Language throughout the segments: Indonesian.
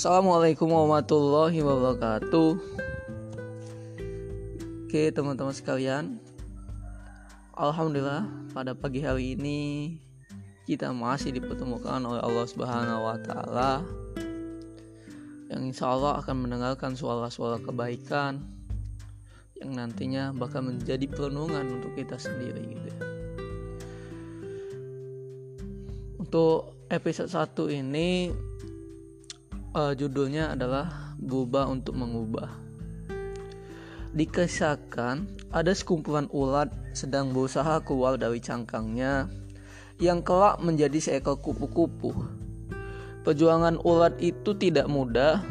Assalamualaikum warahmatullahi wabarakatuh Oke teman-teman sekalian Alhamdulillah pada pagi hari ini kita masih dipertemukan oleh Allah Subhanahu wa taala yang insya Allah akan mendengarkan suara-suara kebaikan yang nantinya bakal menjadi perenungan untuk kita sendiri gitu ya. Untuk episode 1 ini uh, judulnya adalah berubah untuk mengubah. Dikisahkan ada sekumpulan ulat sedang berusaha keluar dari cangkangnya yang kelak menjadi seekor kupu-kupu. Perjuangan ulat itu tidak mudah.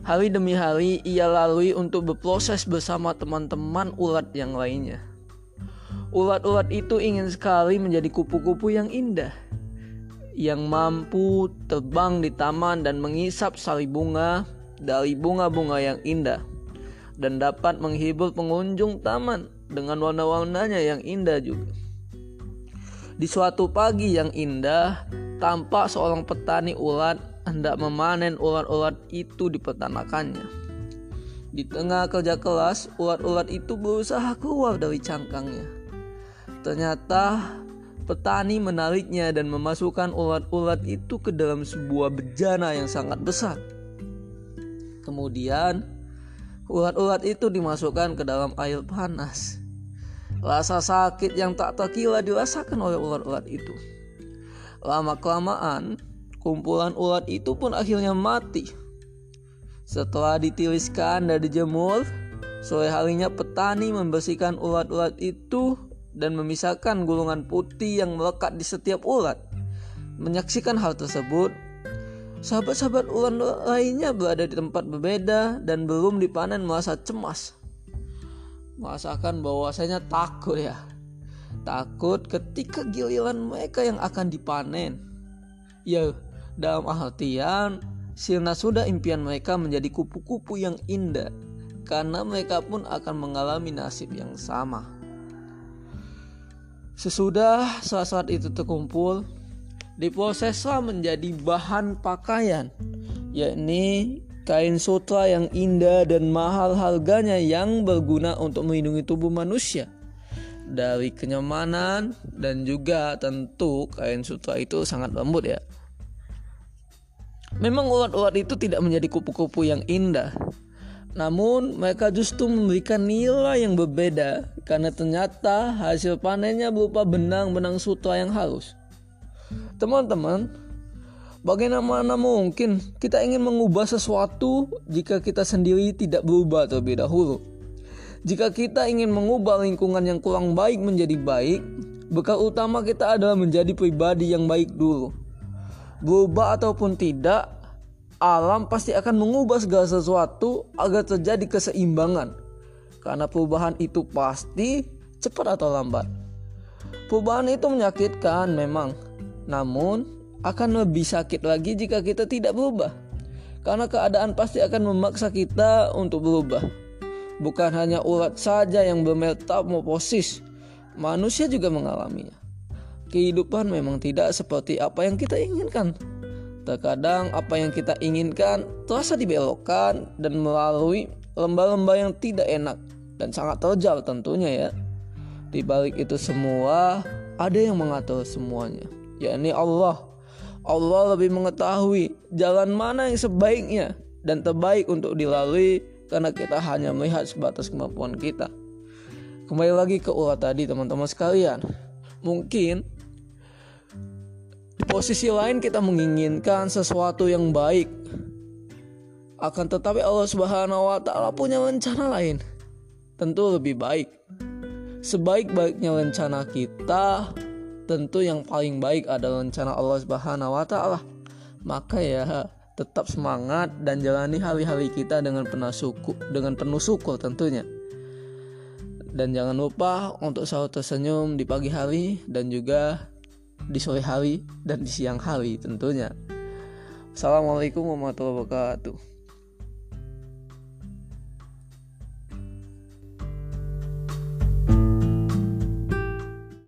Hari demi hari ia lalui untuk berproses bersama teman-teman ulat yang lainnya. Ulat-ulat itu ingin sekali menjadi kupu-kupu yang indah, yang mampu terbang di taman dan mengisap sari bunga dari bunga-bunga yang indah, dan dapat menghibur pengunjung taman dengan warna-warnanya yang indah juga. Di suatu pagi yang indah, tampak seorang petani ulat hendak memanen ulat-ulat itu di peternakannya. Di tengah kerja keras, ulat-ulat itu berusaha keluar dari cangkangnya. Ternyata petani menariknya dan memasukkan ulat-ulat itu ke dalam sebuah bejana yang sangat besar. Kemudian, ulat-ulat itu dimasukkan ke dalam air panas. Rasa sakit yang tak terkira dirasakan oleh ulat-ulat itu. Lama-kelamaan, kumpulan ulat itu pun akhirnya mati. Setelah ditiriskan dan dijemur, sore harinya petani membersihkan ulat-ulat itu dan memisahkan gulungan putih yang melekat di setiap ulat. Menyaksikan hal tersebut, sahabat-sahabat ulat lainnya berada di tempat berbeda dan belum dipanen merasa cemas. Merasakan bahwasanya takut ya. Takut ketika giliran mereka yang akan dipanen. Ya dalam artian sirna sudah impian mereka menjadi kupu-kupu yang indah. Karena mereka pun akan mengalami nasib yang sama sesudah saat-saat itu terkumpul diproseslah menjadi bahan pakaian yakni kain sutra yang indah dan mahal harganya yang berguna untuk melindungi tubuh manusia dari kenyamanan dan juga tentu kain sutra itu sangat lembut ya. Memang ulat-ulat itu tidak menjadi kupu-kupu yang indah. Namun mereka justru memberikan nilai yang berbeda karena ternyata hasil panennya berupa benang-benang sutra yang halus. Teman-teman, Bagaimana mungkin kita ingin mengubah sesuatu jika kita sendiri tidak berubah terlebih dahulu? Jika kita ingin mengubah lingkungan yang kurang baik menjadi baik, bekal utama kita adalah menjadi pribadi yang baik dulu. Berubah ataupun tidak, alam pasti akan mengubah segala sesuatu agar terjadi keseimbangan. Karena perubahan itu pasti cepat atau lambat. Perubahan itu menyakitkan memang, namun akan lebih sakit lagi jika kita tidak berubah. Karena keadaan pasti akan memaksa kita untuk berubah. Bukan hanya ulat saja yang bermetamorfosis, manusia juga mengalaminya. Kehidupan memang tidak seperti apa yang kita inginkan. Terkadang apa yang kita inginkan terasa dibelokkan dan melalui lembah-lembah yang tidak enak dan sangat terjal tentunya ya. Di balik itu semua ada yang mengatur semuanya, yakni Allah Allah lebih mengetahui jalan mana yang sebaiknya dan terbaik untuk dilalui karena kita hanya melihat sebatas kemampuan kita. Kembali lagi ke ulat tadi teman-teman sekalian. Mungkin posisi lain kita menginginkan sesuatu yang baik. Akan tetapi Allah Subhanahu wa taala punya rencana lain. Tentu lebih baik. Sebaik-baiknya rencana kita, tentu yang paling baik adalah rencana Allah Subhanahu wa taala. Maka ya tetap semangat dan jalani hari-hari kita dengan penuh syukur, dengan penuh syukur tentunya. Dan jangan lupa untuk selalu tersenyum di pagi hari dan juga di sore hari dan di siang hari tentunya. Assalamualaikum warahmatullahi wabarakatuh.